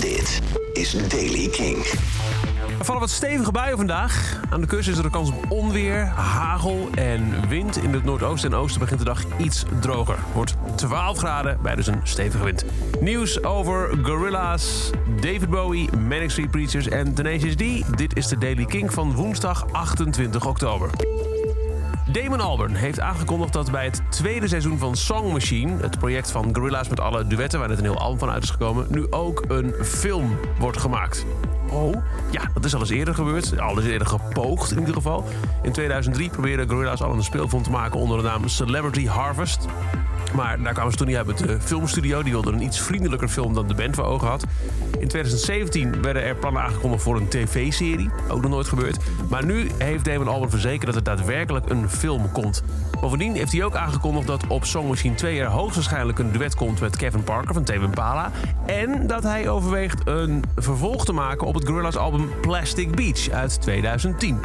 Dit is Daily King. Er vallen wat stevige buien vandaag. Aan de kust is er een kans op onweer, hagel en wind. In het noordoosten en oosten begint de dag iets droger. Wordt 12 graden bij dus een stevige wind. Nieuws over Gorilla's, David Bowie, Manic Street Preachers en Tenacious D. Dit is de Daily King van woensdag 28 oktober. Damon Albarn heeft aangekondigd dat bij het tweede seizoen van Song Machine... het project van Gorilla's met alle duetten, waar net een heel album van uit is gekomen... nu ook een film wordt gemaakt. Oh, ja, dat is al eens eerder gebeurd. Al eens eerder gepoogd in ieder geval. In 2003 probeerde Gorilla's al een speelfilm te maken onder de naam Celebrity Harvest. Maar daar kwamen ze toen niet uit met de filmstudio. Die wilde een iets vriendelijker film dan de band voor ogen had. In 2017 werden er plannen aangekondigd voor een tv-serie. Ook nog nooit gebeurd. Maar nu heeft Damon Albarn verzekerd dat er daadwerkelijk een film komt. Bovendien heeft hij ook aangekondigd dat op Song Machine 2 er hoogstwaarschijnlijk een duet komt met Kevin Parker van Tame Impala. En dat hij overweegt een vervolg te maken op het Gorillaz album Plastic Beach uit 2010.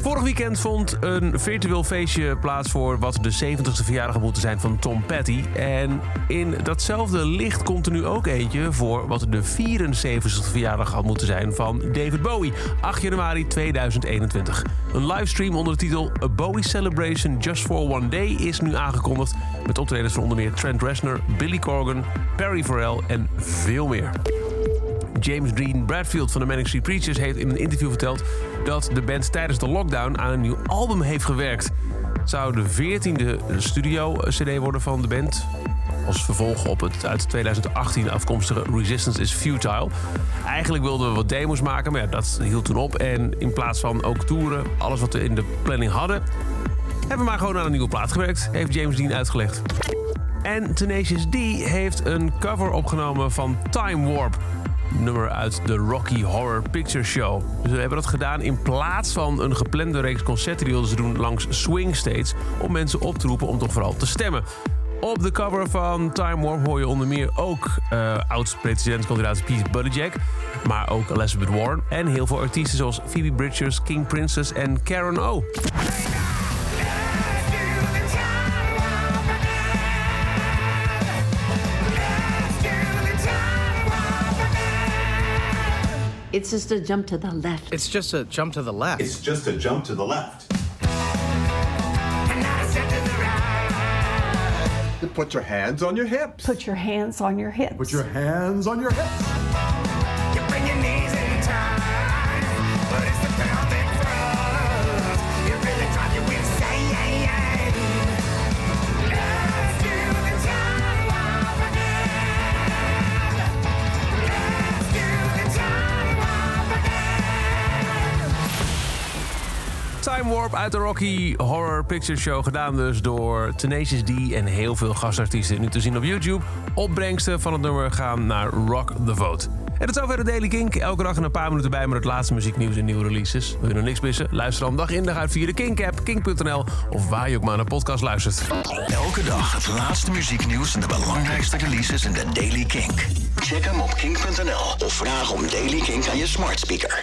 Vorig weekend vond een virtueel feestje plaats voor wat de 70ste verjaardag had moeten zijn van Tom Petty. En in datzelfde licht komt er nu ook eentje voor wat de 74ste verjaardag had moeten zijn van David Bowie. 8 januari 2021. Een livestream onder de titel A Bowie Celebration Just for One Day is nu aangekondigd. Met optredens van onder meer Trent Reznor, Billy Corgan, Perry Farrell en veel meer. James Dean Bradfield van de Manic Street Preachers heeft in een interview verteld dat de band tijdens de lockdown aan een nieuw album heeft gewerkt. Het zou de 14e studio-CD worden van de band. Als vervolg op het uit 2018 afkomstige Resistance is Futile. Eigenlijk wilden we wat demos maken, maar dat hield toen op. En in plaats van ook toeren, alles wat we in de planning hadden, hebben we maar gewoon aan een nieuwe plaat gewerkt, heeft James Dean uitgelegd. En Tenacious D heeft een cover opgenomen van Time Warp nummer uit de Rocky Horror Picture Show. Dus we hebben dat gedaan in plaats van een geplande reeks concerten die doen langs swing states om mensen op te roepen om toch vooral te stemmen. Op de cover van Time Warp hoor je onder meer ook uh, oud-presidentskandidaat Pete Buttigieg, maar ook Elizabeth Warren en heel veel artiesten zoals Phoebe Bridgers, King Princess en Karen O. It's just a jump to the left. It's just a jump to the left. It's just a jump to the left. Put your hands on your hips. Put your hands on your hips. Put your hands on your hips. Warp uit de Rocky Horror Picture Show. Gedaan dus door Tenacious D en heel veel gastartiesten. Nu te zien op YouTube. Opbrengsten van het nummer gaan naar Rock the Vote. En tot zover de Daily Kink. Elke dag een paar minuten bij met het laatste muzieknieuws en nieuwe releases. Wil je nog niks missen? Luister dan dag in dag uit via de Kink-app, kink.nl... of waar je ook maar naar podcast luistert. Elke dag het laatste muzieknieuws en de belangrijkste releases in de Daily Kink. Check hem op kink.nl of vraag om Daily Kink aan je smart speaker.